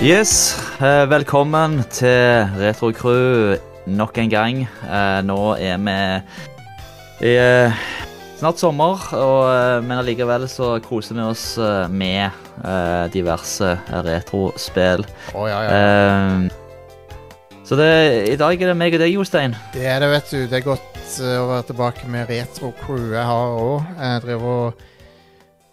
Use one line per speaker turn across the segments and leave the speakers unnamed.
Yes, eh, velkommen til Retrocrew nok en gang. Eh, nå er vi i eh, snart sommer, og, men allikevel så koser vi oss med diverse retrospill.
Oh, ja, ja.
Så det, i dag er det meg og deg, Jostein.
Det er det, vet du. Det er godt å være tilbake med retro-crew. Jeg har òg. Jeg driver og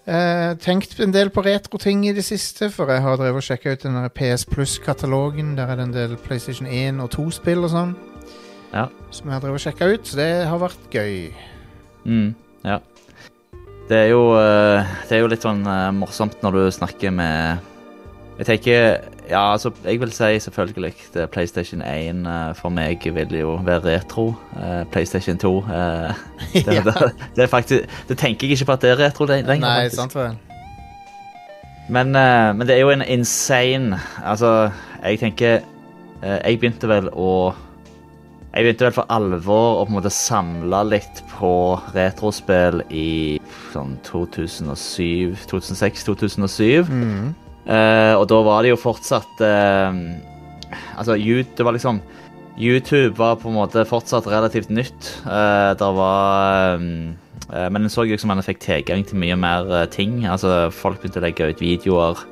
eh, tenkt en del på retro-ting i det siste, for jeg har drevet og sjekka ut den der PS Plus-katalogen. Der er det en del PlayStation 1 og 2-spill og sånn.
Ja.
Som jeg har drevet og sjekka ut, så det har vært gøy.
Mm, ja. Det er jo, eh, det er jo litt sånn eh, morsomt når du snakker med Jeg tenker Ja, altså, jeg vil si selvfølgelig er PlayStation 1 eh, for meg vil jo være retro. Eh, PlayStation 2 eh, det,
Ja.
det, det er faktisk Det tenker jeg ikke på at det er retro lenger.
Nei, sant vel.
Men, men det er jo en insane Altså, jeg tenker Jeg begynte vel å Jeg begynte vel for alvor å på en måte samle litt på retrospill i sånn 2007 2006-2007.
Mm.
Eh, og da var det jo fortsatt eh, Altså, det var liksom YouTube var på en måte fortsatt relativt nytt. Uh, der var eh, Men en så jo som en fikk tilgang til mye mer eh, ting. Altså, Folk begynte å legge ut videoer.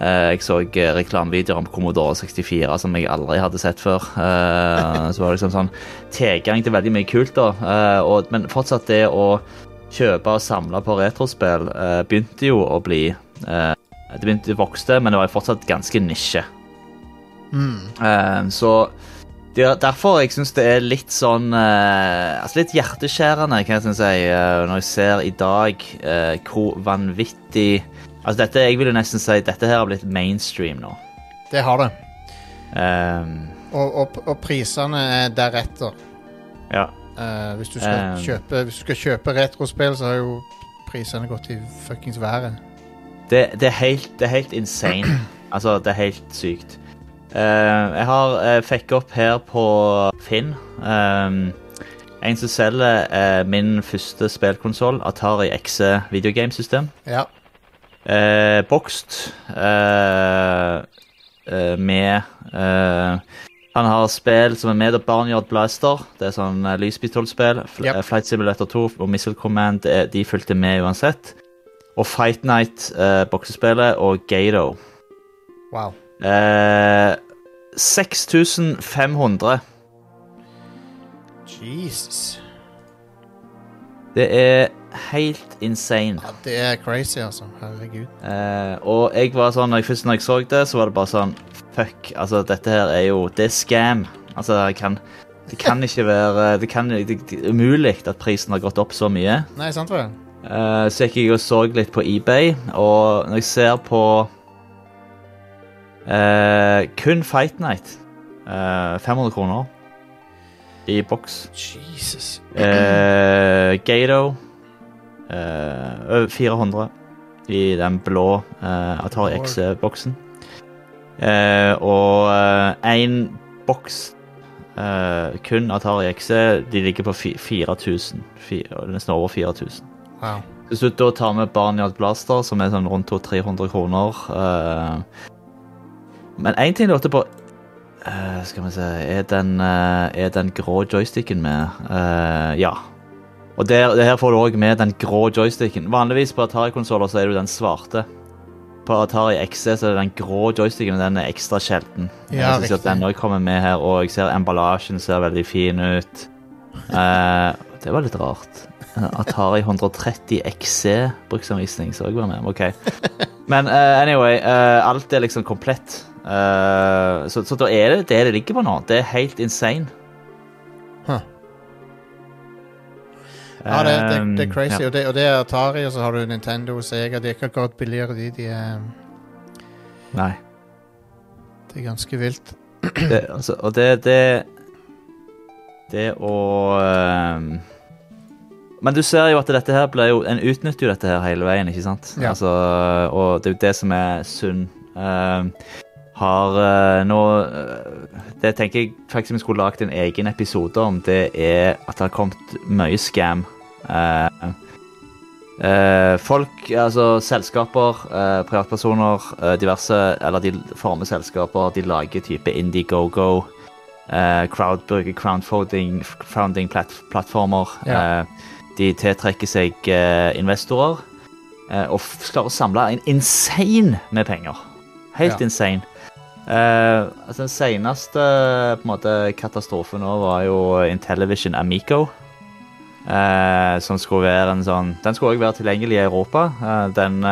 Eh, jeg så reklamevideoer om Commodore 64 som jeg aldri hadde sett før. Eh, så var det liksom sånn tilgang til veldig mye kult, da. Eh, men fortsatt det å kjøpe og samle på retrospill eh, begynte jo å bli eh, Det begynte å vokste, men det var fortsatt ganske nisje.
Mm.
Eh, så det er derfor jeg syns det er litt sånn eh, Altså litt hjerteskjærende, kan jeg si, eh, når jeg ser i dag hvor vanvittig Altså dette, Jeg vil jo nesten si dette her har blitt mainstream nå.
Det har det.
Um,
Og, og, og prisene er deretter.
ja.
Uh, hvis, du skal
um,
kjøpe, hvis du skal kjøpe retrospill, så har jo prisene gått i fuckings været.
Det, det, er helt, det er helt insane. Altså, det er helt sykt. Uh, jeg har uh, fikk opp her på Finn um, en som selger uh, min første spillkonsoll, Atari XE videogamesystem.
Ja.
Uh, bokst eh, eh, med eh, Han har spill som er med av Barnyard Blaster. Det er sånn lyspistolspill. Fl
Yep.
eh, Flight Simulator 2 og Missile Command de fulgte med uansett. Og Fight Night, eh, boksespillet, og Gato.
Wow.
Eh, 6500.
Jesus.
Det er helt insane.
Ja, det er crazy, altså. Herregud.
Eh, og jeg var sånn, når jeg, først når jeg så det, så var det bare sånn Fuck, altså dette her er jo Det er scam. Altså, jeg kan, det kan ikke være Det kan det, det er umulig at prisen har gått opp så mye.
Nei, sant vel?
Eh, så gikk jeg og så litt på eBay, og når jeg ser på uh, kun Fight Night Uh, 500 kroner i boks.
Jesus.
Uh, Gato eh, 400 i den blå uh, Atari. X-boksen. Og én boks kun Atari X, de ligger på 4000. Fi- Nesten over 4000.
Wow.
Hvis du da tar med Barnyard Blaster, som er sånn rundt 200-300 kroner eh, Men én ting jeg lurte på eh, Skal vi se Er den, eh, er den grå joysticken med? Ja. Og der, det her får du òg med den grå joysticken. Vanligvis på Atari-konsoller så er det den svarte. På Atari XC så er det den grå joysticken, og den er ekstra sjelden.
Ja,
jeg synes at den også kommer med her, og jeg ser emballasjen ser veldig fin ut. Det var litt rart. Atari 130 XC bruksanvisning så jeg var med. Ok. Men uh, anyway, uh, alt er liksom komplett. Uh, så, så da er det det det ligger på nå. Det er helt insane.
Huh. Ja, det, det, det er
Um,
crazy.
ja.
Og, det, og det er Atari, og så har du Nintendo og Sega. De er ikke akkurat billigere, de. de er,
Nei.
det er ganske vilt.
Det, altså, og det Det Det å ehm, Men du ser jo at dette her blir jo En utnytter jo dette her hele veien, ikke sant?
Ja.
Altså, og det er jo det som er sunn. Uh, har uh, nå eh, Det tenker jeg faktisk vi skulle lagd en egen episode om. Det er at det har kommet mye scam. Eh, Eh, folk, altså selskaper, privatpersoner, diverse Eller de former selskaper. De lager type Indiegogo. Uh, crowd, bruker crowdfunding crowdfunding platt, plattformer.
Ja.
De tiltrekker seg eh, investorer. eh, og klarer å samle en insane med penger. Helt
Ja.
insane. Eh, altså Den seneste måte, katastrofen nå var jo Intellivision Amico. eh, som skulle være en sånn Den skulle også være tilgjengelig i Europa. Eh, den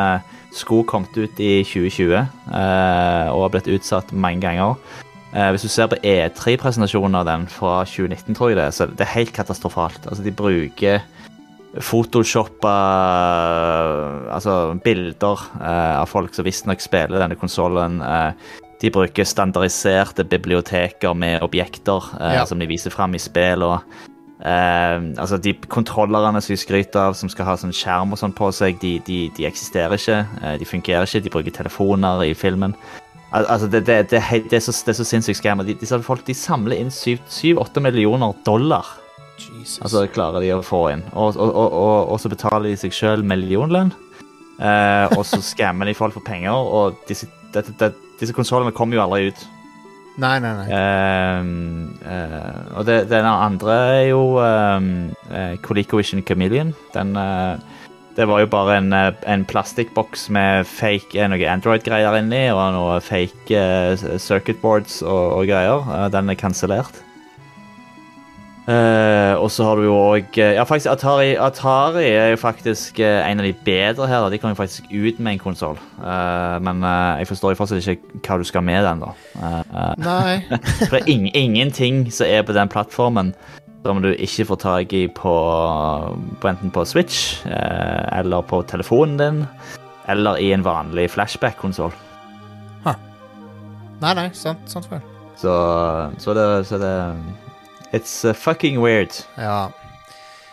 skulle kommet ut i 2020 eh, og har blitt utsatt mange ganger. Eh, hvis du ser på E3-presentasjonen av den fra 2019, tror jeg det, så det er helt katastrofalt. Altså, de bruker photoshoppa altså, bilder eh, av folk som visstnok spiller denne konsollen. Eh, de bruker standardiserte biblioteker med objekter eh,
Ja.
som de viser fram i spill. og eh, altså De kontrollerne som de skryter av, som skal ha sånn skjerm og sånn på seg, de, de, de eksisterer ikke. eh, de fungerer ikke. De bruker telefoner i filmen. Al altså det, det, det, er det, så, det er så sinnssykt scammer. De, de, folk de samler inn 7-8 millioner dollar.
Jesus.
Altså klarer de å få inn. Og, og, og, og, så betaler de seg sjøl millionlønn. Eh, og så skammer de folk for penger, og disse, det, det, disse konsollene kommer jo aldri ut.
nei, nei, nei.
Eh, eh, og det, den andre er jo eh, ColecoVision Chameleon. Den eh, Det var jo bare en, eh, en plastikkboks med fake eh, noe Android-greier inni, og noe fake circuit boards og, og greier. Den er kansellert. Eh, og så har du jo òg Ja, faktisk, Atari, Atari er jo faktisk eh, en av de bedre her. da. De kan jo faktisk ut med en konsoll. men uh, jeg forstår jo fortsatt ikke hva du skal med den, da. Eh, eh,
Nei.
for det er ing ingenting som er på den plattformen som du ikke får tak i på, på enten på Switch eh, eller på telefonen din. Eller i en vanlig flashback-konsoll.
Nei, nei, sant, sant vel.
Så, så, det, så det It's uh, fucking weird.
Ja.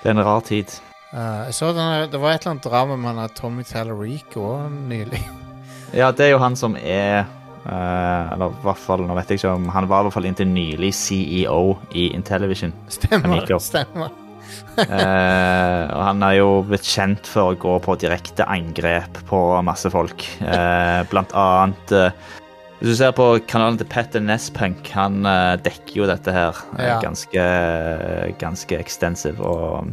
Det er en rar tid.
Uh, jeg så denne, det var et eller annet drama med han Tommy Tallarico nylig.
Ja, det er jo han som er uh, Eller i hvert fall, nå vet jeg ikke om Han var i hvert fall inntil nylig CEO i Intellivision.
Stemmer. Stemmer.
uh, og han er jo blitt kjent for å gå på direkte angrep på masse folk. Blant annet Hvis du ser på kanalen til Petter Nespunk, han uh, dekker jo dette her eh,
Ja.
ganske, ganske extensive. Og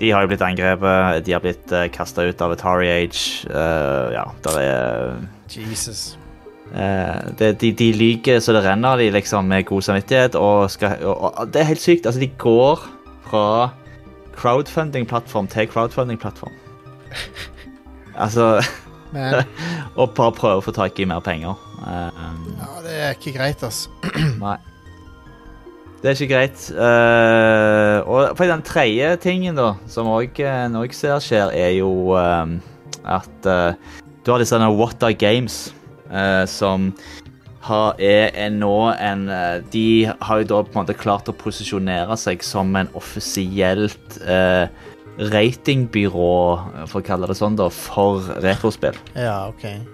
de har jo blitt angrepet, de har blitt uh, kasta ut av Atari Age. Uh, ja, der er
Jesus.
Eh, det, de, de lyver så det renner, de liksom med god samvittighet. Og, skal, og, og det er helt sykt. Altså, de går fra crowdfunding-plattform til crowdfunding-plattform. altså Og bare prøver å få tak i mer penger. Eh,
ja, det er ikke greit, altså.
nei. Det er ikke greit. Uh, og for den tredje tingen da, som òg ser skjer, er jo um, at uh, du har disse What Are Games, uh, som har, er, er nå en eh, De har jo da på en måte klart å posisjonere seg som en offisielt uh, ratingbyrå, for å kalle det sånn, da, for retrospill.
Ja, OK.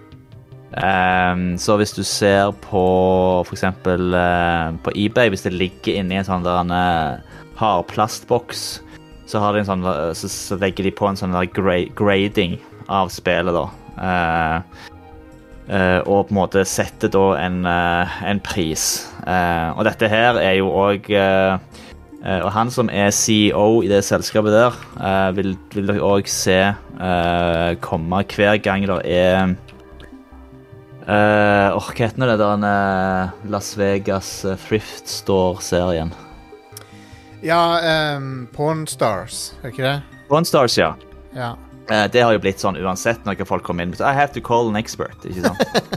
Ehm, så hvis du ser på for eksempel eh, på eBay, hvis det ligger inni en sånn der en eh, hardplastboks, så, har de sånn, eh, så, så legger de på en sånn gra grading av spillet, da. Uh, og på en måte setter da en, en pris. Og dette her er jo òg Og han som er CEO i det selskapet der, vil, dere òg se komme hver gang det er Uh, Hva heter det der uh, Las Vegas uh, Thrift Store-serien?
Ja, um, Pawn Stars, er ikke det?
One Stars, ja.
Ja.
Uh, det har jo blitt sånn uansett når folk kommer inn. I have to call an expert. ikke sant?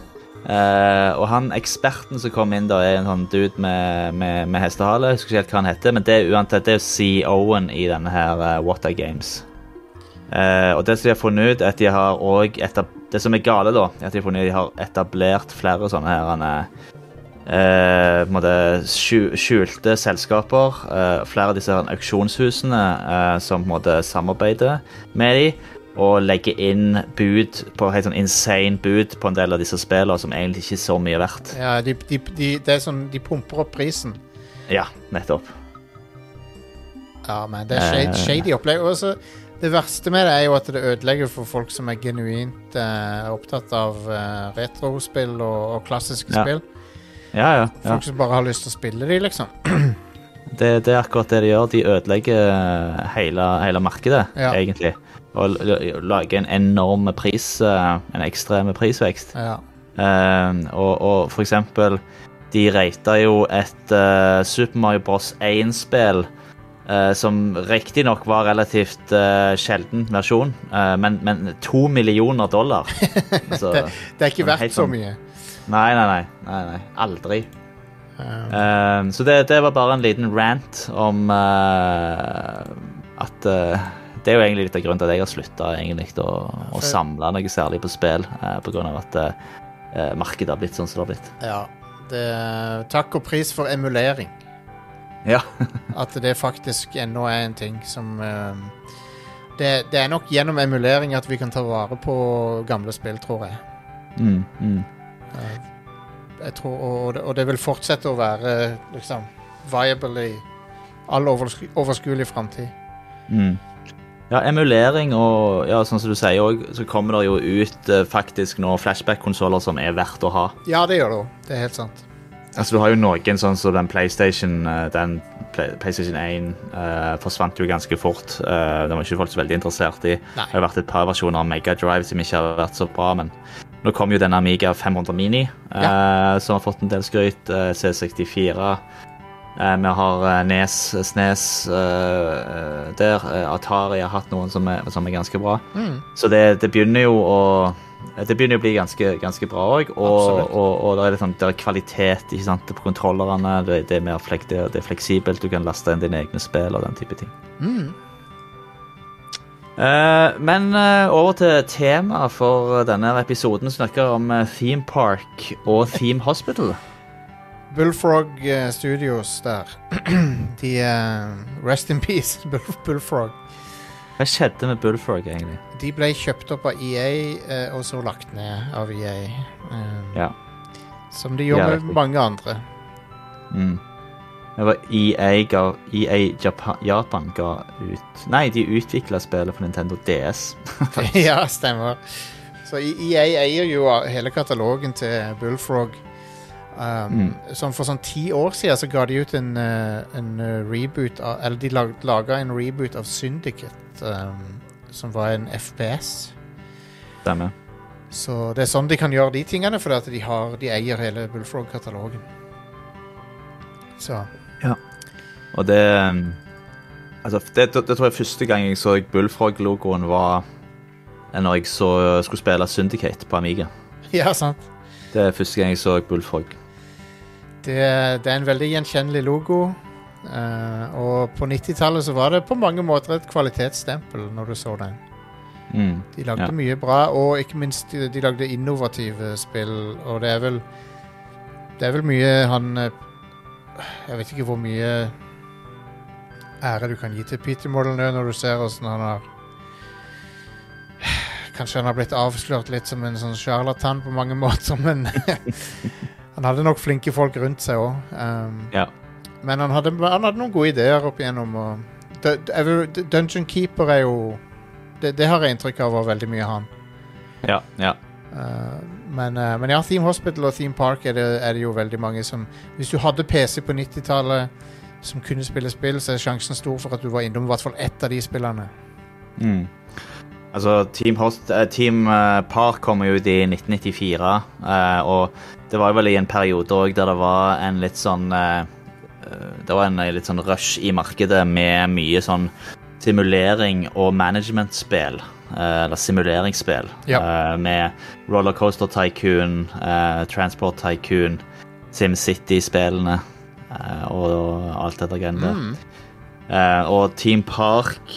Uh, og han eksperten som kom inn, da er en sånn dude med, med, med hestehale. Jeg husker ikke helt hva han heter, men det er uansett det er CEO-en i denne her uh, Water Games. Uh, og det som de har funnet ut, er at de har òg Det som er gale, da, er at de har etablert flere sånne her han, eh, på en måte skjulte selskaper. eh, flere av disse her auksjonshusene eh, som på en måte samarbeider med de, og legger inn bud på helt sånn insane bud på en del av disse spillene som egentlig ikke er så mye verdt.
ja de, de, de, det er sånn, de pumper opp prisen.
Ja, nettopp.
Ja, men det er shady,
Eh.
shady opplegg. Og så det verste med det er jo at det ødelegger for folk som er genuint eh, opptatt av eh, retrospill og, og klassiske
Ja.
spill.
Ja, ja.
Folk som bare har lyst til å spille de, liksom.
Det, det er akkurat det de gjør. De ødelegger eh, hele, hele markedet, egentlig. Og lager en enorm pris, eh, en ekstrem prisvekst.
Ja.
Eh, og, og for eksempel, de rata jo et uh, Super Mario Bros. 1-spill eh, som riktignok var relativt uh, sjelden versjon, uh, men, men to millioner dollar. Altså,
Det er ikke verdt så
sånn-
mye.
nei, nei, nei, nei, nei. Aldri. Um. Så det, det var bare en liten rant om at Det er jo egentlig litt av grunnen til at jeg har slutta å, å samle noe særlig på spill, uh, av at markedet har blitt sånn som det har blitt.
ja. Det, takk og pris for emulering.
Ja.
At det faktisk ennå er en ting som uh, det, det er nok gjennom emulering at vi kan ta vare på gamle spill, tror jeg.
Mm, mm.
Uh, jeg tror, og, det- og det vil fortsette å være liksom, viable i all oversku, overskuelig framtid.
Mm. Ja, emulering og ja, sånn som du sier òg, så kommer det jo ut eh, faktisk nå flashback-konsoller som er verdt å ha.
Ja, det gjør det òg. Det er helt sant.
Altså, Du har jo noen sånn som den PlayStation eh, Den PlayStation 1 uh, forsvant jo ganske fort. Uh, den var ikke folk så veldig interessert i.
Nei.
Det har vært et par versjoner av Mega Drive som ikke har vært så bra, men nå kom jo denne Amiga 500 Mini, eh, som har fått en del skryt. Uh, C64. Eh, vi har eh, Nes, Snes eh, der. Eh, Atari har hatt noen som er, som er ganske bra.
Mm.
Så det, det begynner jo å det begynner å bli ganske, ganske bra òg. Og,
og,
og, og det er, sånn, det er kvalitet sant, på kontrollerne. Det, det, er mer flek, det, er fleksibelt. Du kan laste inn dine egne spill og den type ting.
Mm.
Uh, men uh, over til temaet for denne episoden. Snakker om eh, Theme Park og Theme Hospital.
Bullfrog eh, Studios der. De eh, Rest in peace, Bullfrog.
Hva skjedde med Bullfrog, egentlig?
De ble kjøpt opp av EA, eh, og så lagt ned av EA. Um,
Ja.
Som de gjorde med mange andre.
Mm. Det var EA, ga, EA Japan, Japan ga ut Nei, de utvikla spillet for Nintendo DS.
ja, stemmer. Så EA eier jo hele katalogen til Bullfrog. Um, Sånn for sånn ti år siden så ga de ut en, eh, en eh, reboot av, Eller de lag, laga en reboot av Syndicate, um, som var en FPS.
Stemmer.
Så det er sånn de kan gjøre de tingene, at de, har, de eier hele Bullfrog-katalogen. Så Ja.
Og det um, Altså, det, det, det tror jeg første gang jeg så Bullfrog-logoen, var når jeg så, skulle spille Syndicate på Amiga.
Ja, sant.
Det er første gang jeg så Bullfrog.
Det, det er en veldig gjenkjennelig logo. Uh, og på 90-tallet så var det på mange måter et kvalitetsstempel når du så den.
Mm.
De lagde
Ja.
mye bra, og ikke minst de, de lagde innovative spill. Og det er vel Det er vel mye han eh, Jeg vet ikke hvor mye ære du kan gi til Peter Molyneux når du ser åssen han har Kanskje han har blitt avslørt litt som en sånn sjarlatan på mange måter, men han hadde nok flinke folk rundt seg òg. Um,
Ja.
men han hadde, han hadde noen gode ideer opp igjennom. Og D- D- Dungeon Keeper er jo det, det har jeg inntrykk av var veldig mye han.
Ja, ja.
Uh, men, uh, men ja, Theme Hospital og Theme Park er det, er det jo veldig mange som Hvis du hadde PC på 90-tallet som kunne spille spill, så er sjansen stor for at du var innom i hvert fall ett av de spillene.
Mm. Altså, Team, Host, eh, Team eh, Park kom jo ut i 1994, eh, og det var vel i en periode òg der det var en litt sånn Det var en litt sånn rush i markedet med mye sånn simulering og management-spill. eller simuleringsspill.
Ja.
med Rollercoaster Tycoon, Transport Tycoon, SimCity-spillene og, alt dette greiene der.
Mm.
Og Team Park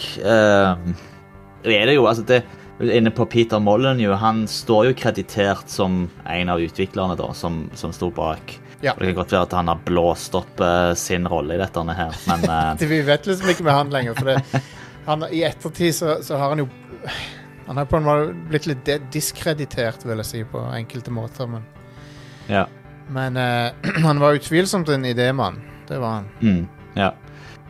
eh, er det jo altså det, Inne på Peter Molyneux, han står jo kreditert som en av utviklerne da, som, som sto bak.
Ja.
Og Det kan godt være at han har blåst opp uh, sin rolle i dette her, men uh...
Det, vi vet liksom ikke med han lenger. For det, han, I ettertid så, så har han jo Han har på en måte blitt litt diskreditert, vil jeg si, på enkelte måter. Men,
ja.
men uh, han var utvilsomt en idémann. Det var han.
Mm, ja.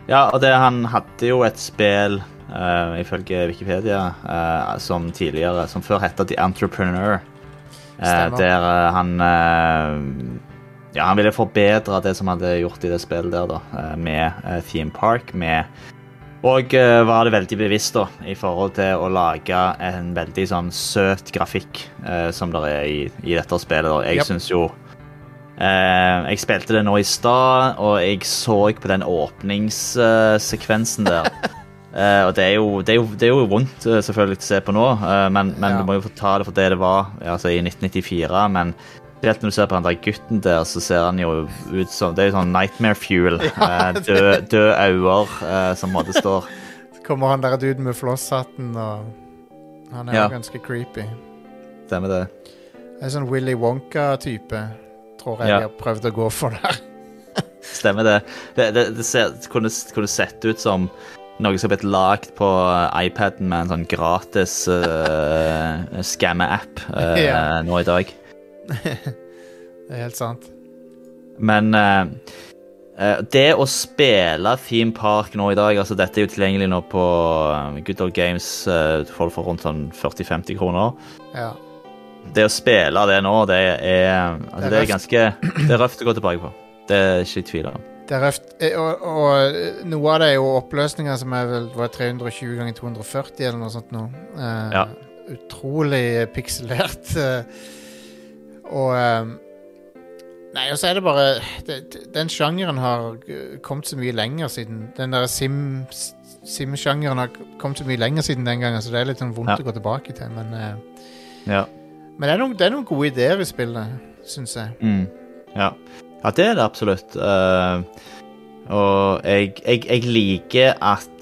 ja, og det, han hadde jo et spill eh, ifølge Wikipedia, uh, som tidligere Som før het The Entrepreneur.
Uh,
der eh, han eh, Ja, han ville forbedre det som han hadde gjort i det spillet der, da, eh, med eh, Theme Park. med og eh, var det veldig bevisst da, i forhold til å lage en veldig sånn søt grafikk eh, som det er i, i dette spillet. Da. Jeg
Yep.
synes jo eh, Jeg spilte det nå i stad, og jeg så på den åpningssekvensen der. Eh, og det er, jo, det, er jo, det er jo vondt eh, selvfølgelig å se på nå, uh, men, men
Ja.
du må jo få ta det for det det var altså i 1994. Men spesielt når du ser på den der gutten der, så ser han jo ut som Det er jo sånn nightmare fuel. eh, Døde død øyne som måtte måte står
Så kommer han der ut med flosshatten, og han er
Ja.
jo ganske creepy.
Stemmer det.
En sånn Willy Wonka-type, tror jeg
Ja.
de har prøvd å gå for der.
Stemmer det. Det, det, det ser, kunne, kunne sett ut som noe som har blitt lagd på eh, iPaden med en sånn gratis uh, skamme-app uh,
Ja.
nå i dag.
Det er helt sant.
Men uh, eh, det å spille Theme Park nå i dag altså Dette er jo tilgjengelig nå på eh, Good Old Games. eh, Du får det for rundt sånn 40-50 kroner.
Ja.
Det å spille det nå, det er, altså,
Det er
det er ganske Det er røft å gå tilbake på. Det er ikke i tvil om.
Eh, Og, og eh, noe av det er jo oppløsninger som er vel var 320 ganger 240 eller noe sånt nå. Uh,
Ja.
Utrolig pikselert. eh, og um, Nei, og så er det bare det, Den sjangeren har kommet så mye lenger siden Den der Sim Sim-sjangeren har kommet så mye lenger siden den gangen, så det er litt sånn vondt
Ja.
å gå tilbake til. Men, uh,
Ja.
men det, er noen, det er noen gode ideer i spillet, syns jeg.
Mm. Ja. Ja, det er det absolutt. Uh, og jeg, jeg, jeg liker at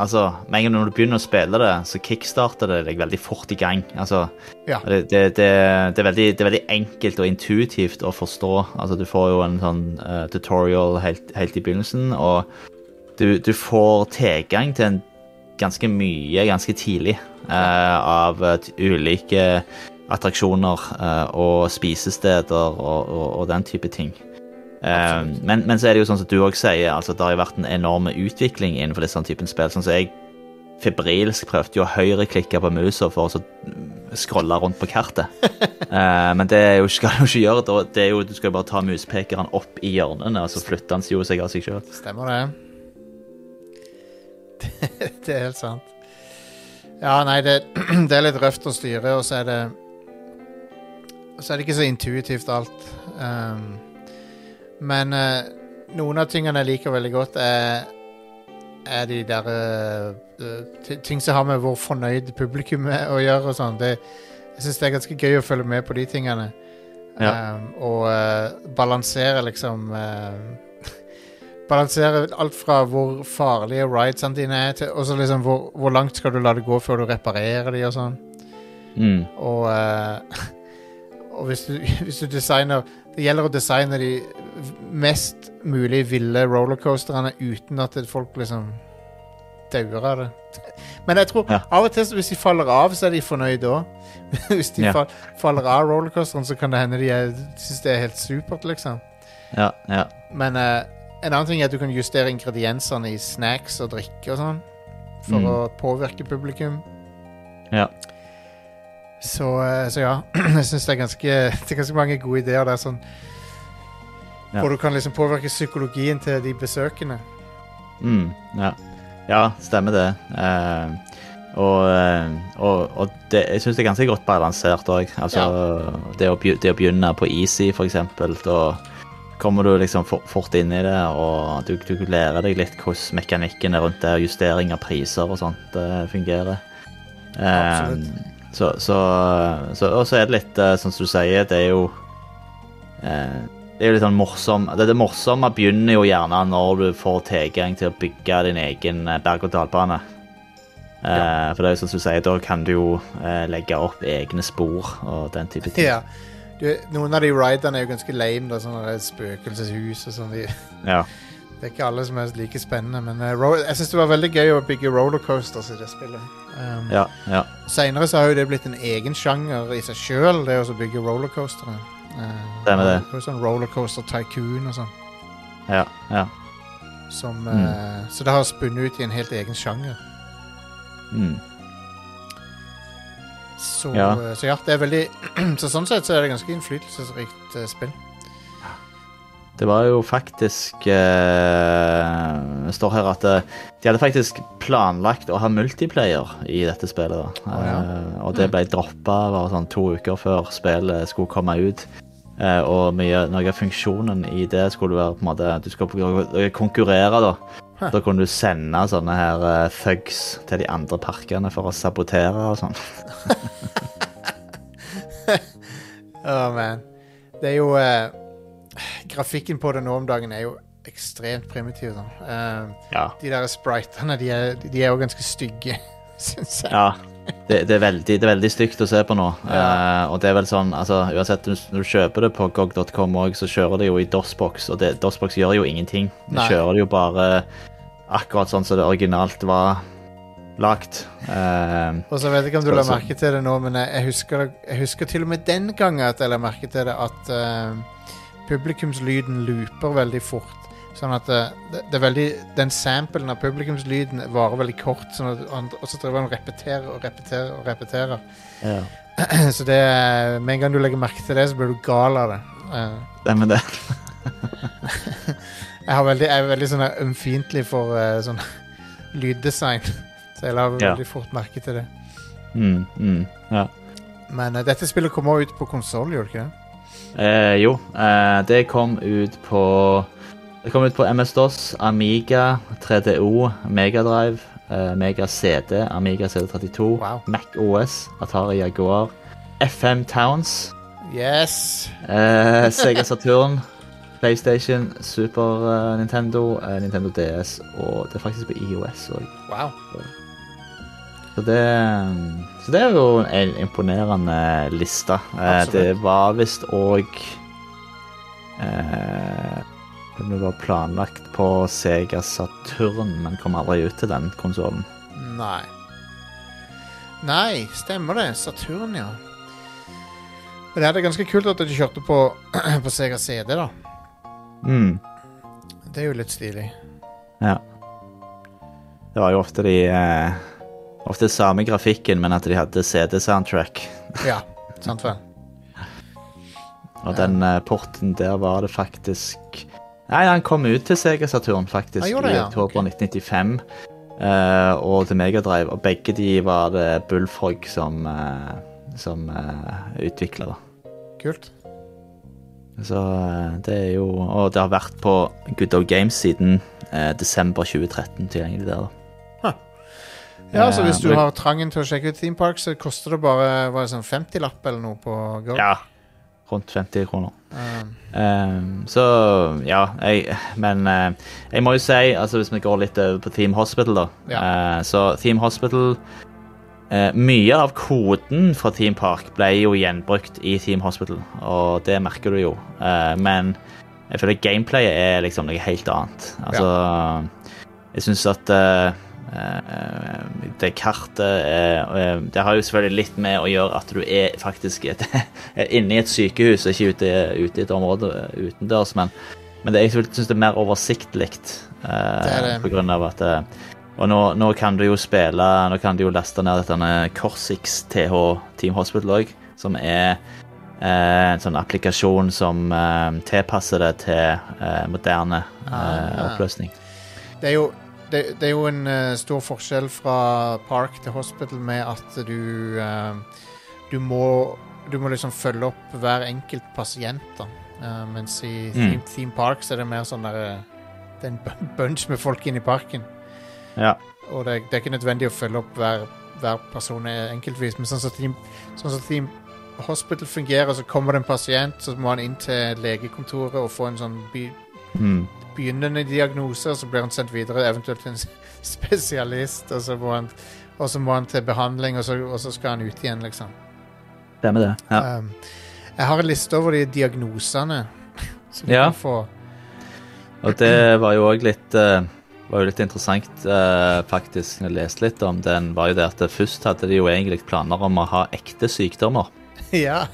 Altså, med en gang når du begynner å spille det, så kickstarter det deg veldig fort i gang. Altså,
Ja.
det, det, det, er veldig, det er veldig enkelt og intuitivt å forstå. Altså, du får jo en sånn uh, tutorial helt, helt i begynnelsen, og du, du får tilgang til en ganske mye ganske tidlig uh, av ulike attraksjoner og spisesteder og, og, og den type ting. Eh, men, men så er det jo sånn som du òg sier, altså det har jo vært en enorm utvikling innenfor disse typen spill. Sånn som jeg febrilsk prøvde jo å høyreklikke på musa for å så scrolle rundt på kartet. Eh, men det jo, skal du ikke gjøre. Det er jo, du skal jo bare ta muspekeren opp i hjørnene, og så flytter han seg jo seg av seg sjøl.
Stemmer det. det er helt sant. Ja, nei, det, det er litt røft å styre, og så er det Så er det ikke så intuitivt alt. Um, men eh, noen av tingene jeg liker veldig godt, er, er de der eh, eh, Ting som har med hvor fornøyd publikum er å gjøre og sånn. Det, jeg syns det er ganske gøy å følge med på de tingene.
Ja.
Um, og eh, balansere liksom eh, Balansere alt fra hvor farlige ridesene dine er, til og så liksom hvor, hvor langt skal du la det gå før du reparerer de og sånn.
Mm.
Og, eh, og hvis, du, hvis du designer Det gjelder å designe de mest mulig ville rollercoasterne uten at folk liksom dauer av det. Men jeg tror
Ja.
av og til hvis de faller av, så er de fornøyd òg. hvis de
Ja.
fall, faller av rollercoasteren, så kan det hende de er- syns det er helt supert, liksom.
Ja, ja.
Men uh, en annen ting er at du kan justere ingrediensene i snacks og drikke og sånn. For
Mm.
å påvirke publikum.
Ja.
Så, eh, så ja, jeg syns det Det er ganske mange gode ideer der. Sånn,
Ja.
Hvor du kan liksom påvirke psykologien til de besøkende.
Mm, ja. ja, stemmer det. Eh, og, eh, og, og det, jeg syns det er ganske godt balansert òg. Altså, det, å det å begynne på easy, for eksempel, da kommer du liksom for, fort inn i det, og du, du lærer deg litt hvordan mekanikken er rundt det, og justering av priser og sånt det fungerer. Eh,
Absolutt.
Så, så, så, og så er det litt sånn som du sier, det er jo eh, det er jo litt sånn morsom Det, det morsomme begynner jo gjerne når du får tilgang til å bygge din egen eh, berg-og-dal-bane. Eh, for det er jo sånn som du sier, da kan du jo eh, legge opp egne spor og den type ting.
Ja. Du, noen av de riderne er jo ganske lame. Da, sånne et spøkelseshus og sånn. De,
Ja.
det er ikke alle som er like spennende. Men uh, jeg syns det var veldig gøy å bygge rollercoasters i det spillet. Um,
Ja, ja.
Seinere så har jo det blitt en egen sjanger i seg sjøl, det å bygge rollercoastere. Uh,
det.
er jo Sånn rollercoaster tycoon og sånn.
ja, ja.
Som,
Mm.
eh, så det har spunnet ut i en helt egen sjanger.
Mm.
Så
Ja.
ja. så ja, det er veldig Så sånn sett så er det ganske innflytelsesrikt uh, spill.
Det var jo faktisk eh, Det står her at eh, de hadde faktisk planlagt å ha multiplayer i dette spillet.
Oh, ja.
Eh, og det ble droppa bare sånn to uker før spillet skulle komme ut. Eh, og mye, noe av funksjonen i det skulle være på en måte Du skal konkurrere, da.
Hæ.
Da kunne du sende sånne her uh, thugs til de andre parkene for å sabotere og sånn.
Å, man. Det er jo eh, Grafikken på det nå om dagen er jo ekstremt primitiv. Sånn. Uh,
Ja.
de der spritene, de er, de er jo ganske stygge, syns jeg.
Ja, det, det, er veldig, det er veldig stygt å se på nå.
Ja.
Uh, og det er vel sånn, altså uansett når du- kjøper det på gog.com òg, så kjører det jo i DOSBox, og det, DOSBox gjør jo ingenting.
De
kjører det jo bare akkurat sånn som det originalt var lagt. Uh,
Og så vet jeg ikke om du la merke til det nå, men jeg, husker, jeg husker til og med den gangen at jeg la merke til det, at eh, publikumslyden looper veldig fort. Sånn at eh, det, det er veldig Den samplen av publikumslyden varer veldig kort, sånn at, han- og så driver han og repeterer og repeterer og repeterer.
ja.
så det Med en gang du legger merke til det, så blir du gal av det. Eh,
Det med det.
jeg, veldig, jeg er veldig sånn ømfintlig for eh, sånn lyddesign, så jeg la
Ja.
veldig fort merke til det.
Mm, mm, ja.
Men uh, dette spillet kommer ut på konsoll, gjør det ikke det?
Eh, jo, eh, det kom ut på Det kom ut på MS-DOS, Amiga, 3DO, Megadrive, eh, Mega CD, Amiga CD32,
Wow.
Mac OS, Atari Jaguar, FM Towns,
Yes!
eh, Sega Saturn, PlayStation, Super eh, Nintendo, eh, Nintendo DS, og det er faktisk på IOS òg.
Wow.
Så det, så det er jo en imponerende liste. Eh,
Absolutt.
det var visst òg eh, Det var planlagt på Sega Saturn, men kom aldri ut til den konsollen.
Nei. Nei, stemmer det. Saturn, ja. Men det er ganske kult at de kjørte på, på Sega CD, da.
Mm.
Det er jo litt stilig.
Ja. Det var jo ofte de eh, Ofte samme grafikken, men at de hadde CD-soundtrack.
Ja, sant vel.
Og den uh, porten der var det faktisk Nei, han kom ut til Sega Saturn faktisk
det, ja.
i oktober
Ok.
1995. Uh, og til Megadrive. Og begge de var det Bullfrog som, uh, som utvikla.
Kult.
Så eh, det er jo Og det har vært på Good Old Games siden eh, desember 2013 tilgjengelig der, da.
Ja, så hvis du
Eh,
har trangen til å sjekke ut Theme Park, så koster det bare var det sånn 50-lapp eller noe på Go.
Ja. Rundt 50 kroner.
Um,
Um, så ja, jeg, men uh, jeg må jo si, altså hvis vi går litt over på Theme Hospital, da. eh, så Theme Hospital uh, Mye av koden fra Theme Park ble jo gjenbrukt i Theme Hospital, og det merker du jo. Men jeg føler gameplayet er liksom noe helt annet. Altså Jeg syns at det kartet er, eh, Det har jo selvfølgelig litt med å gjøre at du er faktisk et, inne i et sykehus ikke ute, ute i et område utendørs, men, men det, jeg syns det er mer oversiktlig.
Er.
På grunn av at eh, Og nå, nå kan du jo spille Nå kan du jo laste ned dette Corsix TH Team Hospital òg, som er eh, en sånn applikasjon som eh, tilpasser det til eh, moderne eh,
Ah.
oppløsning.
det er jo det, det er jo en uh, stor forskjell fra Park til Hospital med at du uh, Du må Du må liksom følge opp hver enkelt pasient, da. Uh, mens i
Mm.
theme, theme Park så er det mer sånn der Det er en bu- bunch med folk inne i parken.
Ja.
Og det, det er ikke nødvendig å følge opp hver, hver person enkeltvis, men sånn som Team, sånn som team Hospital fungerer, så kommer det en pasient, så må han inn til legekontoret og få en sånn by,
Mm.
Begynnende diagnose, og så blir han sendt videre eventuelt til en spesialist, og så må han, så må han til behandling, og så, og så skal han ut igjen, liksom.
Det med det. Ja.
Um, jeg har en liste over de diagnosene som du
Ja.
kan få.
Og det var jo òg litt eh, var jo litt interessant, eh, faktisk, når jeg leste litt om den, var jo det at først hadde de jo egentlig planer om å ha ekte sykdommer.
ja.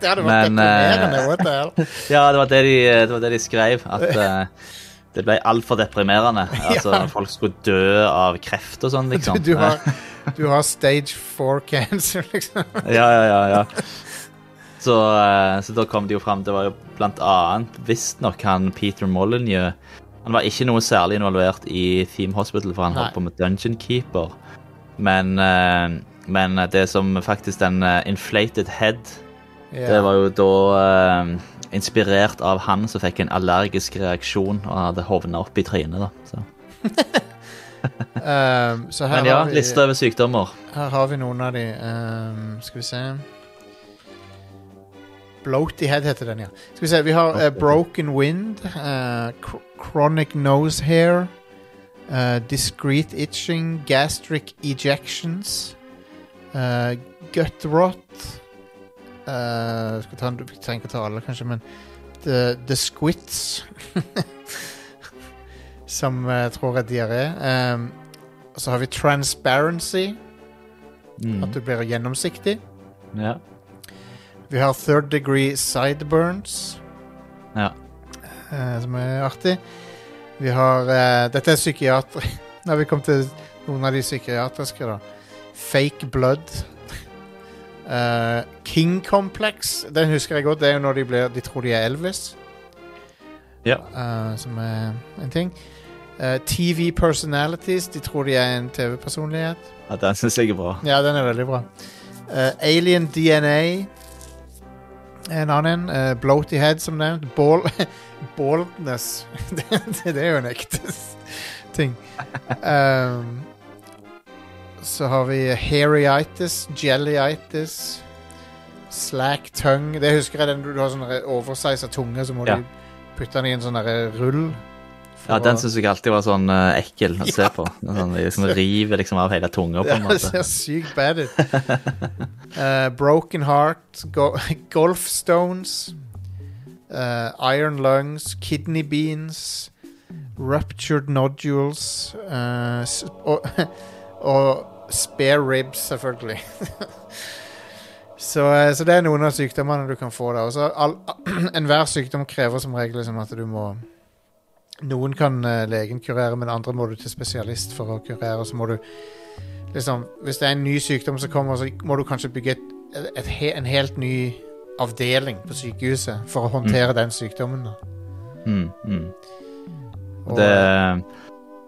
Det hadde vært
Men, eh,
deprimerende. what the hell?
Ja, det var det de, det var det de skrev. At, uh, Det ble altfor deprimerende. Altså,
Ja.
Folk skulle dø av kreft og sånn,
Du,
liksom.
du, har, du har stage four cancer, liksom.
Ja, ja, ja, ja. Så, uh, så da kom det jo fram Det var jo blant annet visstnok han Peter Molyneux Han var ikke noe særlig involvert i Theme Hospital, for han
Nei.
holdt på med Dungeon Keeper. Men, uh, men det som faktisk den uh, Inflated Head Det var jo da eh, inspirert av han som fikk en allergisk reaksjon og hadde hovna opp i trynet. da. Så.
Um, så her
Men ja,
har vi,
liste over sykdommer.
Her har vi noen av de. Um, skal vi se Bloaty head heter den, ja. Skal vi se, Vi har uh, Broken Wind, uh, Chronic Nose Hair, uh, Discreet Itching, Gastric Ejections, uh, Gut Rot eh, skal ta en, trenger ikke ta alle, kanskje, men The, the Squits Som jeg tror er diaré. Um, og så har vi Transparency,
Mm.
at du blir gjennomsiktig.
Ja.
Vi har Third Degree Sideburns,
ja.
Uh, som er artig. Vi har uh, Dette er psykiater... har vi kommet til noen av de psykiatriske, da. Fake Blood. Eh, King Complex. Den husker jeg godt. Det er jo når de, blir, de tror de er Elvis.
Ja.
Uh, som er en ting. Uh, TV Personalities. De tror de er en TV-personlighet.
ja den syns jeg er bra.
Ja, den er veldig bra. Eh, Alien DNA En annen. Uh, bloaty Head, som nevnt. Ball Baldness. det, det er jo en ekte ting. Um, så har vi hairyitis, jellyitis, slack tongue. Det husker jeg den du, du har sånn oversiza tunge, så må
Ja.
du putte den i en sånn rull.
Ja, Den syns jeg alltid var sånn uh, ekkel å se på. Sånn, liksom river liksom av hele tunga, på en måte Det
ser sykt bad ut. uh, broken Heart, go Golfstones, uh, Iron Lungs, Kidney Beans, Ruptured Nodules eh, og, og Spare Ribs, selvfølgelig. så, eh, så det er noen av sykdommene du kan få. da Enhver sykdom krever som regel liksom at du må Noen kan eh, legen kurere, men andre må du til spesialist for å kurere. Så må du liksom, Hvis det er en ny sykdom som kommer, så må du kanskje bygge et, et, et, en helt ny avdeling på sykehuset for å håndtere den sykdommen.
Mm, mm.
Og,
Det,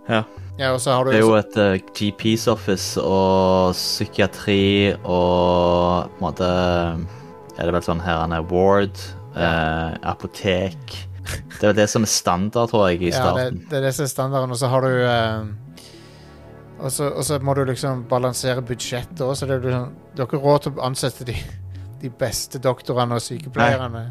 ja, og så har du
det er jo et uh, GPs office og psykiatri og på en måte Er det vel sånn her han er ward, uh, apotek Det er vel det som er standard, tror jeg, i
ja, det,
starten.
det er det som er standarden. Og så har du uh, og, så, og så må du liksom balansere budsjettet òg, så det er liksom, du har ikke råd til å ansette de, de beste doktorene og sykepleierne.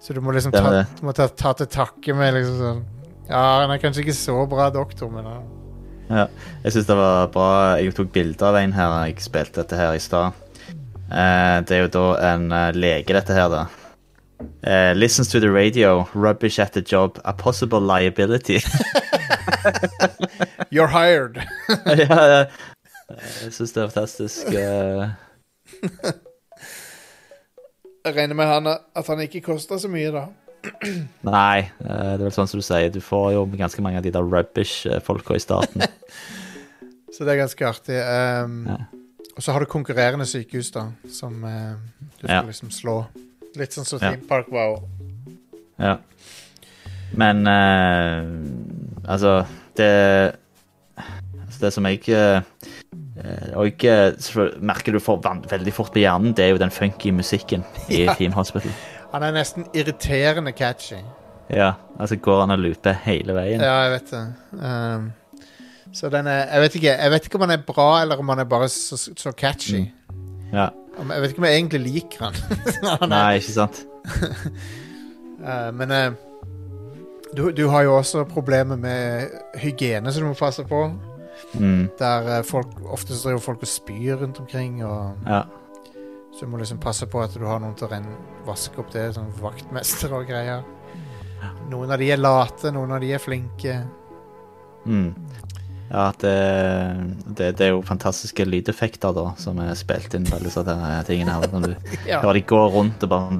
Så du må liksom ta, du må ta, ta til takke med liksom sånn Ja, han er kanskje ikke så bra doktor, men han
Ja, jeg syns det var bra. Jeg tok bilde av en her jeg spilte dette her i stad. Eh, det er jo da en eh, lege, dette her, da. Eh, listens to the radio. Rubbish at the job. A possible liability.
You're hired!
ja, jeg syns det er fantastisk. eh.
Jeg regner med at han ikke koster så mye, da.
Nei, eh, det er vel sånn som du sier. Du får jo ganske mange av de der rubbish-folka i starten.
Så det er ganske artig. Um,
Ja.
Og så har du konkurrerende sykehus, da, som uh, du skal
Ja.
liksom slå. Litt sånn som
Ja.
Theme Park var. også.
Ja. Men uh, altså Det altså Det som jeg eh, Og jeg merker du får veldig fort på hjernen, det er jo den funky musikken i
Ja.
Team Hospital.
Han er nesten irriterende catchy.
Ja, altså går han og looper hele veien.
Ja, jeg vet det. Um, så den er jeg vet, ikke, jeg vet ikke om han er bra, eller om han er bare så, så catchy.
Ja.
Jeg vet ikke om jeg egentlig liker han. han
Nei, ikke sant?
uh, men uh, du, du har jo også problemer med hygiene som du må passe på.
Mm,
Der uh, folk ofte så driver folk og spyr rundt omkring. Og,
ja.
Så du må liksom passe på at du har noen til å renne, vaske opp det, sånn vaktmester og greier. Noen av de er late, noen av de er flinke.
Mm. Ja, det, det, det er jo fantastiske lydeffekter da, som er spilt inn på alle disse tingene her. Når du
Ja.
de går rundt og bare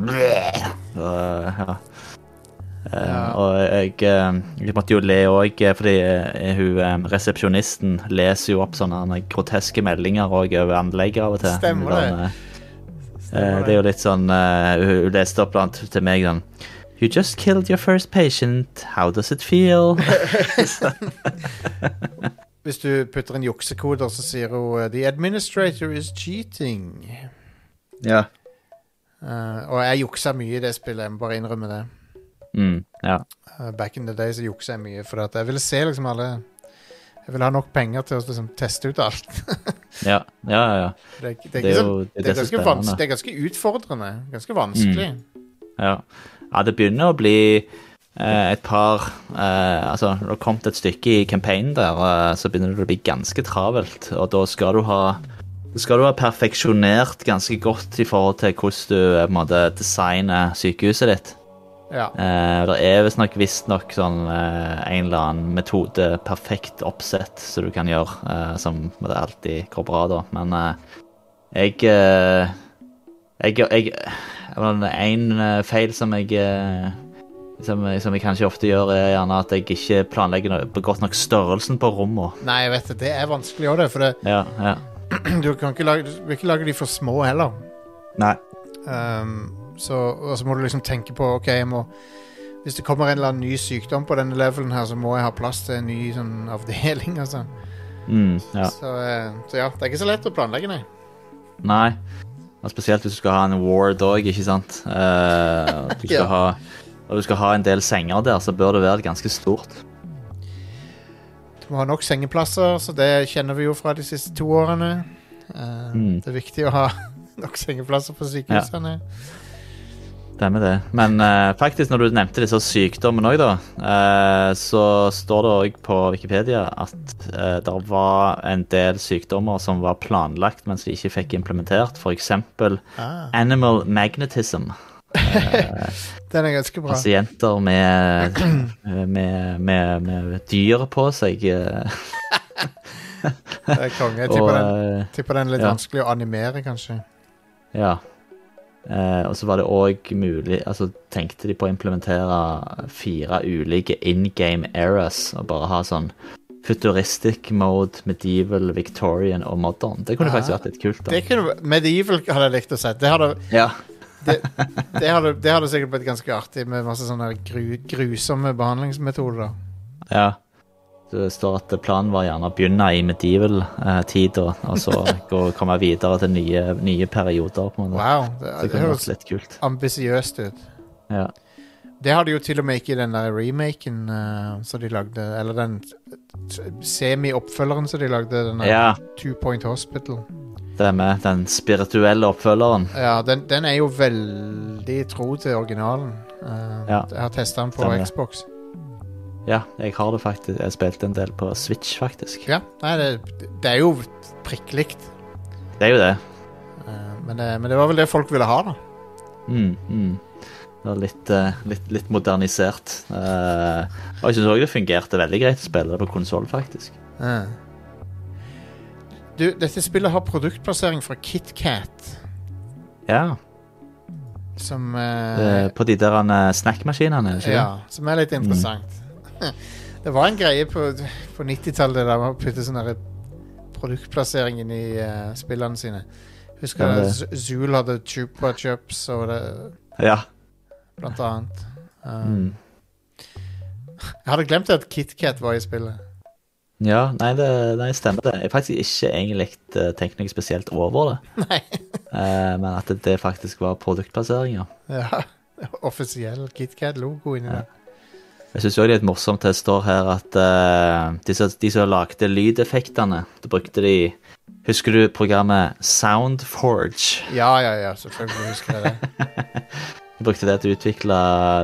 og, ja. Eh,
Ja.
Og jeg, eh, jeg måtte jo le òg, fordi eh, hun eh, resepsjonisten leser jo opp sånne groteske meldinger òg over anlegget av og til.
Stemmer det.
Sånn, eh, Eh, det er jo litt sånn eh, Hun leste opp blant til meg den You just killed your first patient. How does it feel?
Hvis du putter inn juksekoder, så sier hun The administrator is cheating.
ja.
Uh, og jeg juksa mye i det spillet, jeg må bare innrømme det.
Mm, ja.
Back in the day så juksa jeg mye, for at jeg ville se liksom alle Jeg vil ha nok penger til å liksom, teste ut alt.
Ja, ja, ja.
det, er- det, er
Det er jo det er
det, er
er
ganske
spennende.
det er ganske utfordrende. Ganske vanskelig.
Ja. ja, det begynner å bli eh, et par eh, Altså, når det har kommet et stykke i campaignen der, eh, så begynner det å bli ganske travelt. Og da skal du ha skal du ha perfeksjonert ganske godt i forhold til hvordan du eh, på en måte designer sykehuset ditt.
Ja.
Eh, det er visstnok visstnok sånn eh, en eller annen metode, perfekt oppsett, som du kan gjøre, eh, som det alltid går bra, da. Men eh, jeg eh, Jeg, jeg En eh, feil som jeg som, som jeg kanskje ofte gjør, er gjerne at jeg ikke planlegger noe- godt nok størrelsen på rommene.
Nei, jeg vet det. Det er vanskelig òg, det. For det,
Ja, ja.
du kan ikke lage, du vil ikke lage de for små heller.
Nei.
Um, så, og så må du liksom tenke på Ok, jeg må Hvis det kommer en eller annen ny sykdom på denne levelen her, så må jeg ha plass til en ny sånn avdeling og sånn.
Mm, ja.
Så, eh, så ja, det er ikke så lett å planlegge, nei.
Nei. Og spesielt hvis du skal ha en ward òg, ikke sant. Eh, og du skal
Ja.
ha, og du skal ha en del senger der, så bør det være ganske stort.
Du må ha nok sengeplasser, så det kjenner vi jo fra de siste to årene. Eh,
Mm.
Det er viktig å ha nok sengeplasser på sykehusene.
Stemmer det. Men uh, faktisk, når du nevnte disse sykdommene òg, da, uh, så står det òg på Wikipedia at uh, det var en del sykdommer som var planlagt, mens de ikke fikk implementert. F.eks.
Ah,
animal magnetism.
den er ganske bra.
Pasienter med, med, med, med dyr på seg.
Det er konge. Jeg
og,
tipper den, tipper den er litt
ja.
vanskelig å animere, kanskje.
Ja. Eh, og så var det òg mulig Altså tenkte de på å implementere fire ulike in game eras og bare ha sånn futuristic mode, medieval, victorian og modern. Det kunne
ja,
faktisk vært litt kult. da
Det kunne, Medieval hadde jeg likt å se. Det hadde,
Ja.
det, det, hadde, det hadde sikkert blitt ganske artig med masse sånne gru, grusomme behandlingsmetoder.
ja. Det står at planen var gjerne å begynne i medieval eh, og, så gå, komme videre til nye, nye perioder. på en måte.
Wow, det,
Det
det høres
litt kult.
ambisiøst ut.
Ja.
Det har de jo til og med ikke i den der remaken uh, som de lagde, eller den semi-oppfølgeren som de lagde, den der
ja,
Two Point Hospital.
det med den spirituelle oppfølgeren.
Ja, den, den er jo veldig tro til originalen. Uh,
Ja.
Jeg har testa den på
Stemmer.
Xbox.
Ja, jeg har det faktisk. Jeg spilte en del på Switch, faktisk.
Ja, nei, det, det er jo prikk likt.
Det er jo det.
Uh, men, det, men det var vel det folk ville ha, da.
Mm, mm. Litt, eh, litt, litt modernisert. Eh, og jeg syns òg det fungerte veldig greit å spille det på konsoll, faktisk.
Du, dette spillet har produktplassering fra KitKat,
Ja.
som uh,
på de der eh, snackmaskinene,
Ja, som er litt interessant. det var en greie på, på 90-tallet der man putte sånn produktplassering inn i uh, spillene sine. Husker
Ja,
jeg
det-
Zool hadde Chupa Chups og det?
Ja.
blant annet. Um,
Mm.
Jeg hadde glemt at KitKat var i spillet.
Ja, nei, det nei, stemmer det. Jeg har faktisk ikke egentlig uh, tenkt noe spesielt over det.
Nei.
Eh, men at det, det faktisk var produktplasseringer.
Ja, Offisiell KitKat-logo inni
Ja. Jeg syns òg det er litt morsomt det står her at uh, de, som, de som lagde lydeffektene, da brukte de Husker du programmet Soundforge?
Ja, ja, ja, selvfølgelig husker jeg det.
De brukte det til å utvikle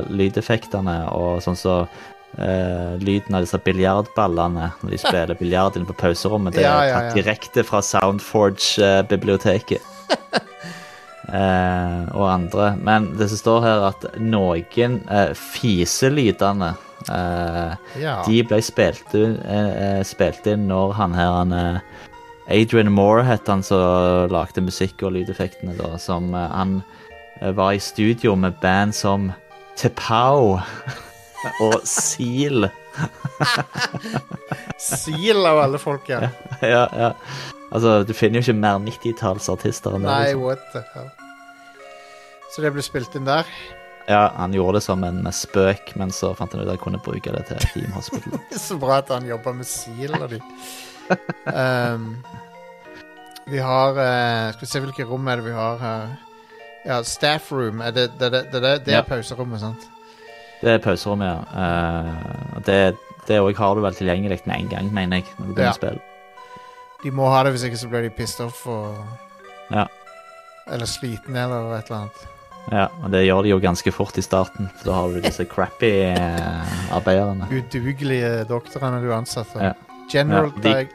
lydeffektene og sånn så uh, lyden av disse biljardballene når de spiller biljard inne på pauserommet. Det er
Ja, ja,
tatt direkte fra Soundforge-biblioteket. eh, og andre. Men det som står her, at noen eh, fiselydene eh,
Ja.
de ble spilt, eh, spilt inn når han her han, eh, Adrian Moore het han som lagde musikk og lydeffektene, da. Som han var i studio med band som Tepau. Og Seal.
Seal av alle folk, ja.
Ja, ja. Altså, du finner jo ikke mer 90-tallsartister enn det.
Nei,
Liksom.
what the hell. Så det ble spilt inn der.
Ja, han gjorde det som en spøk, men så fant han ut at jeg kunne bruke det til Team Hospital.
Så bra at han jobba med sila di. um, vi har uh, Skal vi se hvilke rom er det vi har her. Ja, staff room. Er det, det, det, det, er
Ja.
pauserommet, sant?
Det er pauserommet, ja. Uh, det det òg har du vel tilgjengelig med en gang, mener jeg. når du begynner
Ja.
spille.
De må ha det, hvis ikke så blir de pissed off og
Ja.
Eller slitne eller et eller annet.
Ja, og det gjør de jo ganske fort i starten, for da har du disse crappy eh, arbeiderne.
Udugelige doktorene du ansatte.
Ja.
General
Ja, de-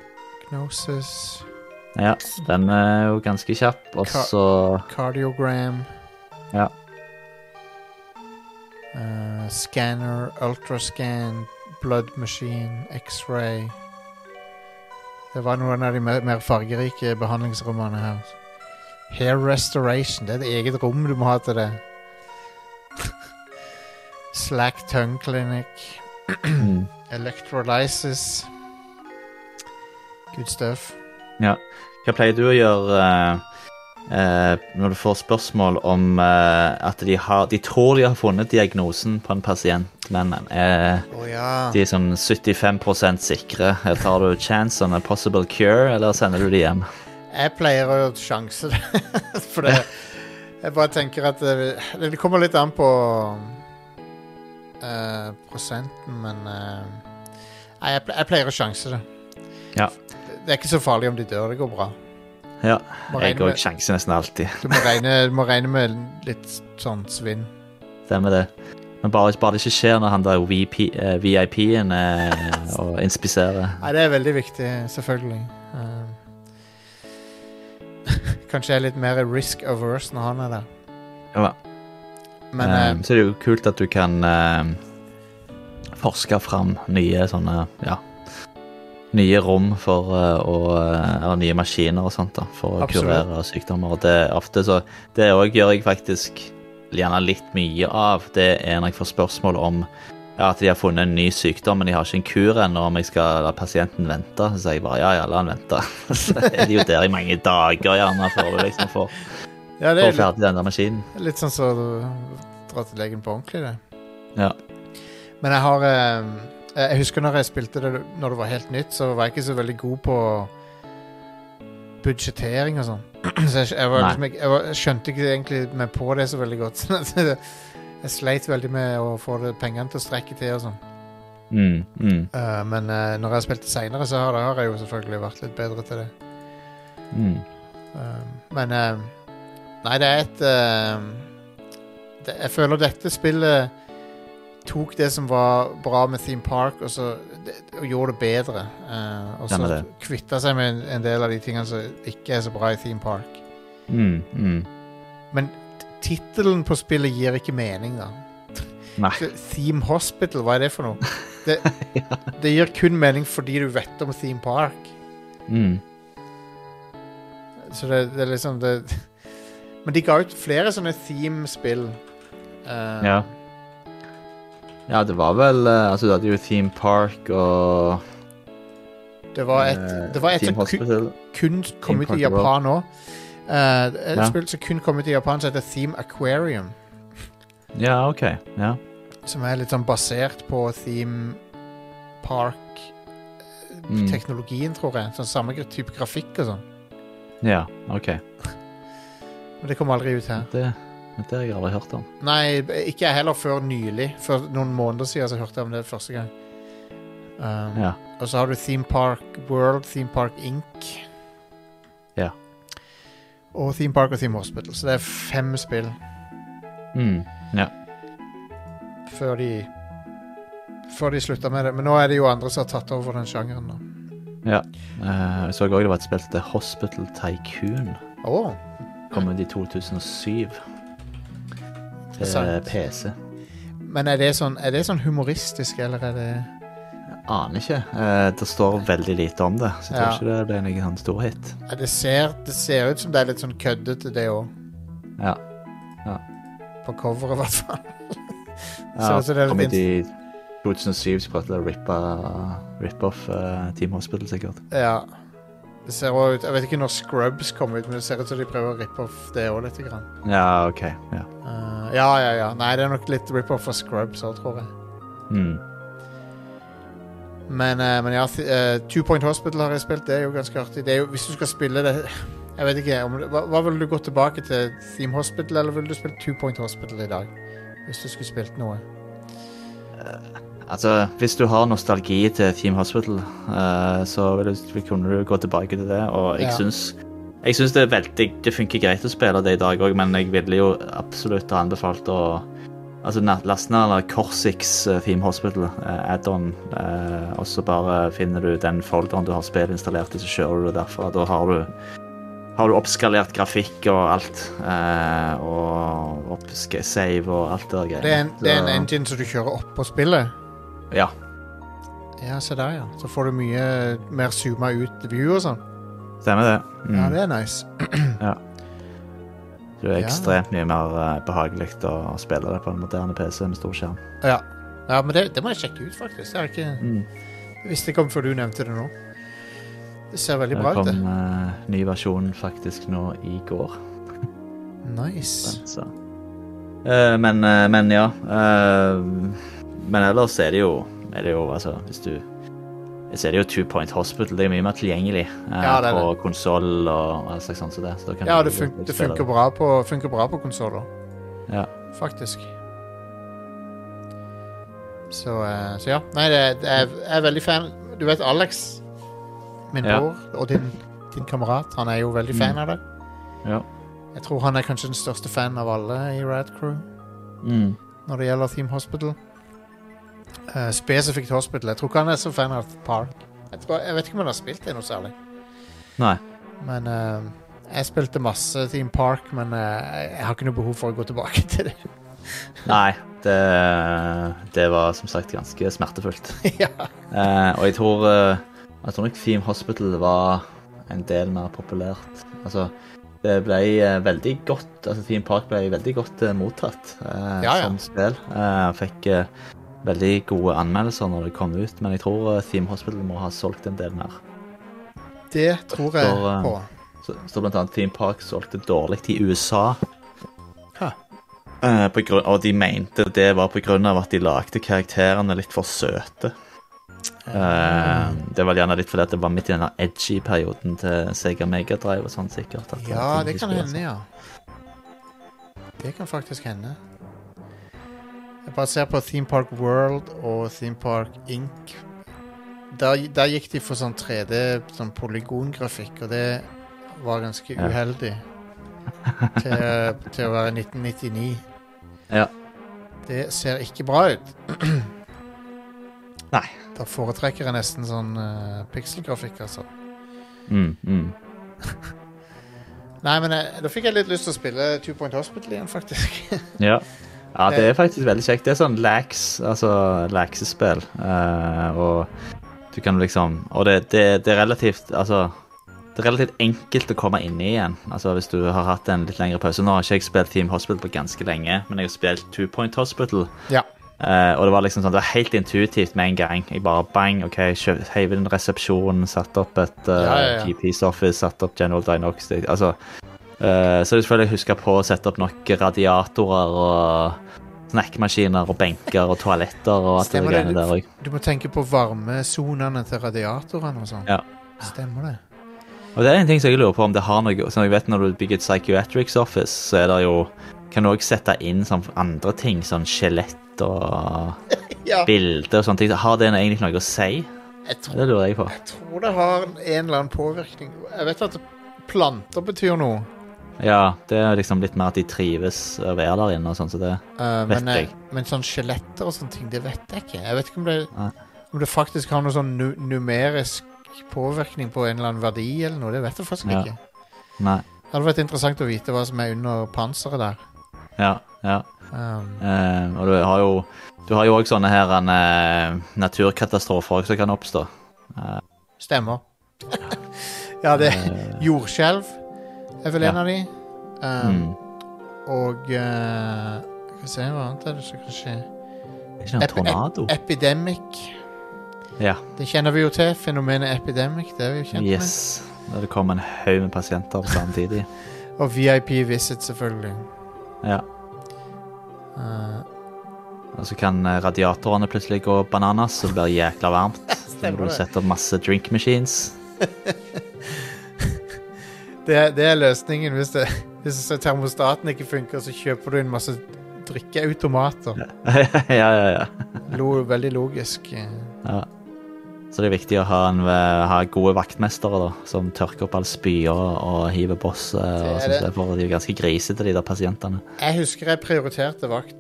diagnosis,
Ja, den er jo ganske kjapp, og så
cardiogram
Ja.
Uh, scanner, ultrascan, blood machine, x-ray Det var noen av de mer, mer fargerike behandlingsrommene her. Hair restoration. Det er et eget rom du må ha til det. Slack tongue clinic.
mm.
Electrolysis. Good stuff. Ja.
Hva pleier du å gjøre eh, eh, når du får spørsmål om eh, at de, har, de tror de har funnet diagnosen på en pasient, men eh,
oh, ja.
de er sånn 75% sikre? Eh, Tar du chance on a possible cure, eller sender du de hjem?
Jeg pleier å sjanse det. For det Jeg bare tenker at det, det kommer litt an på eh, prosenten, men eh, jeg, jeg pleier å sjanse det.
Ja.
Det er ikke så farlig om de dør. Det går bra.
Ja, jeg
går
sjanser nesten alltid.
du må regne, du må regne med litt sånn svinn.
Stemmer det. Men bare, bare det ikke skjer når han der VP, eh, VIP-en eh, og inspiserer.
Nei, det er veldig viktig, selvfølgelig. Eh, kanskje jeg er litt mer risk averse når han er der.
Ja.
Men
um,
eh,
så er det jo kult at du kan eh, forske fram nye sånne ja, nye rom for eh, å eh, Eller nye maskiner og sånt da, for å
Absolutt.
kurere sykdommer. Og det er ofte så Det òg gjør jeg faktisk gjerne litt mye av. Det er når jeg får spørsmål om ja, at de har funnet en ny sykdom, men de har ikke en kur ennå, om jeg skal la pasienten vente. Så sier jeg bare ja, ja, la han vente. så er de jo der i mange dager gjerne før du liksom får,
ja,
får
er
ferdig den der maskinen.
litt sånn som så du drar til legen på ordentlig, det.
Ja.
Men jeg har eh, Jeg husker når jeg spilte det når det var helt nytt, så var jeg ikke så veldig god på budsjettering og sånn. Så jeg, jeg, var liksom, jeg, var, jeg skjønte ikke egentlig meg på det så veldig godt. Så jeg sleit veldig med å få det, pengene til å strekke til og sånn.
Mm, mm,
uh, men uh, når jeg har spilt det seinere, så har, har jeg jo selvfølgelig vært litt bedre til det.
mm.
Uh, men eh, Nei, det er et eh, det, Jeg føler dette spillet tok det som var bra med Theme Park, og, så, og gjorde det bedre. Uh, og så kvitta seg med en, en del av de tingene som ikke er så bra i Theme Park.
Mm, mm.
Men tittelen på spillet gir ikke mening, da.
Nei.
Theme Hospital, hva er det for noe? Det, det gir kun mening fordi du vet om Theme Park.
Mm.
Så det, det er liksom det Men de ga ut flere sånne theme-spill. Uh,
Ja. Ja, det var vel eh, Altså, du hadde jo Theme Park og
Det var et,
eh,
det var et som kun, kun kom ut i Japan òg. et
Ja.
spill som kun kom ut i Japan, som heter Theme Aquarium.
Ja, OK. Ja.
Som er litt sånn basert på Theme
Mm.
Park-teknologien, tror jeg. Sånn Samme type grafikk og sånn.
ja, OK.
Men det kom aldri ut her.
Det, det har jeg aldri hørt om.
Nei, ikke jeg heller før nylig. For noen måneder siden så hørte jeg om det første gang. Um,
Ja.
Og så har du Theme Park World, Theme Park Inc.
Ja.
Og Theme Park og Theme Hospital. Så det er fem spill
Mm.
før de Før de slutta med det. Men nå er det jo andre som har tatt over den sjangeren. da.
Ja. Eh, jeg så òg det var et spill til Hospital Tycoon.
Oh.
Kom ut i 2007.
Interessant.
PC.
Men er det, sånn, er det sånn humoristisk, eller er det
Aner ikke. Eh, det står veldig lite om det, så jeg tror
Ja.
ikke det blir noen sånn stor hit.
ja, det, ser, det ser ut som det er litt sånn køddete, det òg.
Ja.
På coveret, i hvert fall.
ja
Ser ut som det er
kom ut i 2007 så prøvde de å rippe, rippe off eh, Team Hospital, sikkert.
Ja. Det ser også ut Jeg vet ikke når Scrubs kom ut, men det ser ut som de prøver å rippe off det òg litt. Grann.
Ja, OK. Ja.
Eh, ja, ja, ja. Nei, det er nok litt rip-off av Scrubs òg, tror jeg.
Mm.
Men, uh, men ja, eh, Two Point Hospital har jeg spilt. Det er jo ganske artig. Det jo, hvis du skal spille det Jeg vet ikke, om, hva, hva vil du gå tilbake til? Theme Hospital, eller vil du spille Two Point Hospital i dag? Hvis du skulle spilt noe.
Altså, hvis du har nostalgi til Theme Hospital, så vil du, kunne du gå tilbake til det. Og jeg
Ja.
syns jeg syns det er veldig Det funker greit å spille det i dag òg, men jeg ville jo absolutt ha anbefalt å Altså laste ned Corsix eh, Theme Hospital eh, add-on, eh, og så bare finner du den folderen du har spillet installert i, så kjører du det derfra. Da har du har du oppskalert grafikk og alt. og save og alt det der greiene.
Det er en, det er en engine som du kjører oppå spillet.
Ja.
Ja, se der, ja. Så får du mye mer zooma ut view og sånn.
Stemmer det. Mm.
Ja, det er nice.
Det er
Ja.
ekstremt mye mer eh, behagelig å spille det på en moderne PC med stor skjerm.
Ja, ja men det, det må jeg sjekke ut, faktisk. Jeg, ikke,
Mm.
visste ikke om før du nevnte det nå. Det ser veldig
Det
bra ut,
kom
det.
Uh, ny versjon faktisk nå i går.
Nice.
Så. Uh, men, uh, men ja. men ellers er det jo, er det jo altså, hvis du så er det jo Two Point Hospital. Det er mye mer tilgjengelig eh,
Ja, det er
på konsoll og alt slags sånt. Så det, så
Ja, det, fun det funker bra på, funker bra på konsoller,
Ja.
faktisk. Så, eh, så ja. Nei, det, det jeg er veldig fan. Du vet Alex, min
Ja.
bror, og din, din kamerat, han er jo veldig fan
Mm.
av det.
Ja.
Jeg tror han er kanskje den største fan av alle i Rad Crew
Mm.
når det gjelder Theme Hospital. Eh, spesifikt Hospital. Jeg tror ikke han er så fan av Park. Jeg, tror, jeg vet ikke om han har spilt det noe særlig.
Nei.
Men uh, jeg spilte masse Team Park, men uh, jeg har ikke noe behov for å gå tilbake til det.
Nei, det, det var som sagt ganske smertefullt.
ja.
Og jeg tror Jeg tror nok Theme Hospital var en del mer populært. Altså, det ble veldig godt Altså, Theme Park ble veldig godt mottatt
Ja, ja.
som spill. Fikk veldig gode anmeldelser når det kom ut, men jeg tror eh, Theme Hospital må ha solgt en del mer.
Det tror jeg
eh,
på.
Så så blant annet Theme Park solgte dårlig i USA. På grunn, og de mente det var av at de lagde karakterene litt for søte. Eh, det var gjerne litt fordi det var midt i den der edgy perioden til Sega Megadrive og sånn, sikkert.
ja, det kan hende, ja. Det kan faktisk hende. Jeg bare ser på Theme Park World og Theme Park Inc. Der, der gikk de for sånn 3D, sånn polygongrafikk, og det var ganske
Ja.
uheldig. til, til å være 1999.
Ja.
Det ser ikke bra ut.
Nei.
Da foretrekker jeg nesten sånn uh, pikselgrafikk, altså.
Mm, mm.
Nei, men jeg, da fikk jeg litt lyst til å spille Two Point Hospital igjen, faktisk.
Ja. ja, det er faktisk veldig kjekt. Det er sånn lax, altså laksespill. Uh, og du kan liksom Og det, det, det er relativt Altså det er relativt enkelt å komme inn i igjen. Altså Hvis du har hatt en litt lengre pause. Nå har ikke jeg spilt Team Hospital på ganske lenge, men jeg har spilt Two Point Hospital.
Ja.
Uh, og det var liksom sånn, det var helt intuitivt med en gang. Jeg bare bang, ok, heiv inn resepsjonen, satt opp et uh,
Ja, ja, ja.
GPs Office, satt opp General Diagnostic. Altså, eh, så er det selvfølgelig å huske på å sette opp nok radiatorer og snackmaskiner og benker og toaletter og alt det greiene der òg.
Du må tenke på varmesonene til radiatorene og sånn.
Ja.
Stemmer det.
Og det er en ting som jeg lurer på om det har noe Som jeg vet Når du bygger et psychiatrics office, så er det jo Kan du òg sette inn sånn andre ting, sånn skjelett og
Ja.
bilder og sånne ting. Har det egentlig noe å si?
Tror,
Det lurer jeg på.
jeg tror det har en eller annen påvirkning. Jeg vet at planter betyr noe,
Ja, det er liksom litt mer at de trives å være der inne og sånn, så det
eh,
Vet
men, eh,
jeg.
men sånn skjeletter og sånne ting, det vet jeg ikke. Jeg vet ikke om det,
Nei.
om det faktisk har noe sånn nu numerisk påvirkning på en eller annen verdi eller noe. Det vet jeg faktisk
Ja.
ikke.
Nei.
Det hadde vært interessant å vite hva som er under panseret der.
Ja, ja.
Um,
Eh, og du har jo Du har jo òg sånne her en, eh, naturkatastrofer også som kan oppstå.
stemmer. ja, det
Eh,
Jordskjelv er vel en av de. Um,
mm.
Og uh, Skal vi se hva annet er det som kan skje.
Ikke tornado?
Epidemic.
Ja.
Det kjenner vi jo til. Fenomenet epidemic. Det er vi jo kjent
Yes. Da det kommer en haug med pasienter samtidig.
Og VIP Visit, selvfølgelig.
Ja.
Uh,
Og så kan eh, radiatorene plutselig gå bananas, så det blir jækla varmt. Så må du sette opp masse drink machines.
det, det er løsningen. Hvis, det, hvis termostaten ikke funker, så kjøper du en masse drikkeautomater.
ja, ja, ja.
Lo, veldig logisk.
ja. Så det er viktig å ha, en, eh, ha gode vaktmestere da, som tørker opp all spya og hiver boss. eh, Og sånt,
det.
for de er ganske grisete, de der pasientene.
Jeg husker jeg prioriterte vakt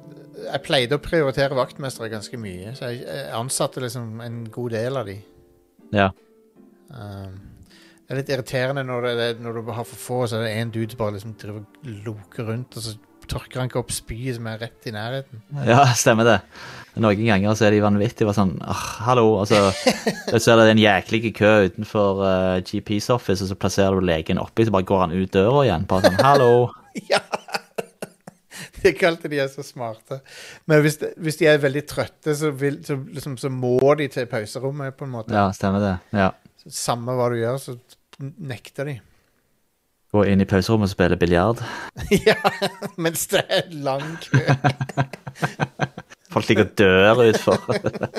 Jeg pleide å prioritere vaktmestere ganske mye, så jeg, jeg ansatte liksom en god del av de.
Ja.
Um, det er litt irriterende når, det, når du har for få, så er det en dude som bare liksom driver og loker rundt, og så tørker han ikke opp spyet som er rett i nærheten.
Ja, stemmer det. Noen ganger så er de vanvittige. Bare sånn oh, Hallo. Og så, så er det en jæklig kø utenfor uh, GPs office, og så plasserer du legen oppi, så bare går han ut døra igjen. Bare sånn Hallo.
ja! Det er alltid de er så smarte. Men hvis de, hvis de er veldig trøtte, så, vil, så, liksom, så må de til pauserommet, på en måte.
Ja, stemmer det. Ja.
Samme hva du gjør, så nekter de.
Gå inn i pauserommet og spille biljard.
ja, mens det er lang kø.
Folk ligger og dør utfor.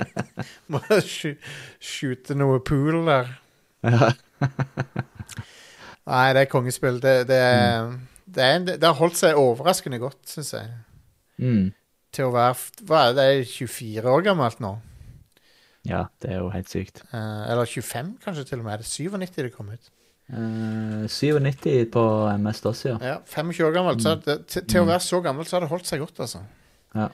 Må sky- skyte noe pool der.
ja.
Nei, det er kongespill. Det, det, er, det, er en, det har holdt seg overraskende godt, syns jeg.
Mm.
Til å være Hva er det, det er 24 år gammelt nå?
Ja, det er jo helt sykt.
Eh, eller 25, kanskje til og med. Er det 97 det kom ut?
Eh, 97 på MS-DOS, ja.
Ja, 25 år gammelt. Så det, til, til å være så gammelt så har det holdt seg godt, altså.
Ja.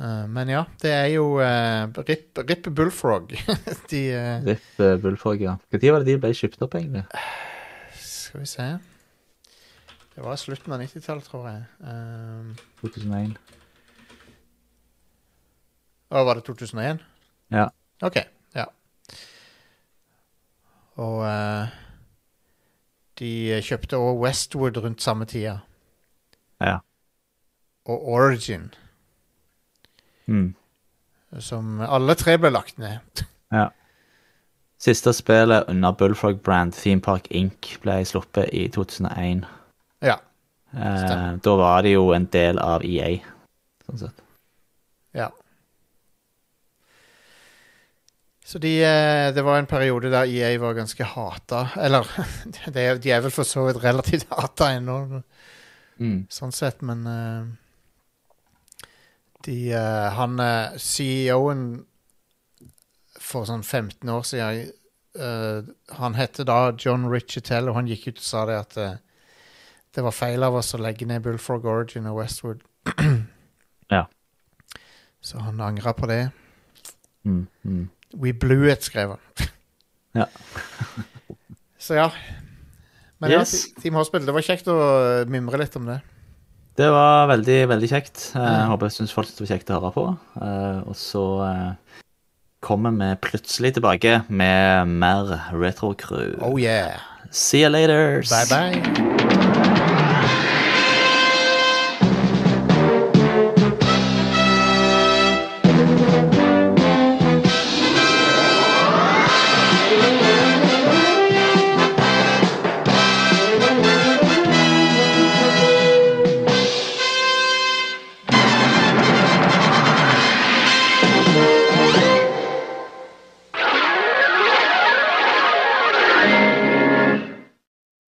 Eh, men ja, det er jo uh, Rip, Rip Bullfrog. de eh,
Rip uh, Bullfrog, ja. Når var det de ble kjøpt opp, egentlig?
Skal vi se Det var slutten av 90-tallet, tror jeg. Um,
2001.
Å, var det 2001?
Ja.
OK. Ja. Og eh, de kjøpte òg Westwood rundt samme tida.
Ja.
Og Origin,
Mm.
som alle tre ble lagt ned.
ja. Siste spillet under Bullfrog Brand, Theme Park Inc., ble sluppet i 2001.
Ja.
Eh, da var det jo en del av EA, sånn sett.
ja. Så de, eh, det var en periode der EA var ganske hata. Eller de er, vel for så vidt relativt hata ennå,
Mm.
sånn sett, men eh, de eh, Han CEO-en for sånn 15 år siden Han hette da John Richetell, og han gikk ut og sa det at det var feil av oss å legge ned Bullfrog Origin og Westwood.
Ja.
Så han angra på det.
Mm. Mm.
We blew it, skrev han.
Ja.
Så ja. Men
Yes.
ja, Team Hospital, det var kjekt å eh, mimre litt om det.
Det var veldig, veldig kjekt. Eh, Jeg
Mm.
håper jeg syns folk det var kjekt å høre på. Eh, og så eh, kommer vi plutselig tilbake med mer Retro Crew.
Oh yeah.
See you later.
Bye bye.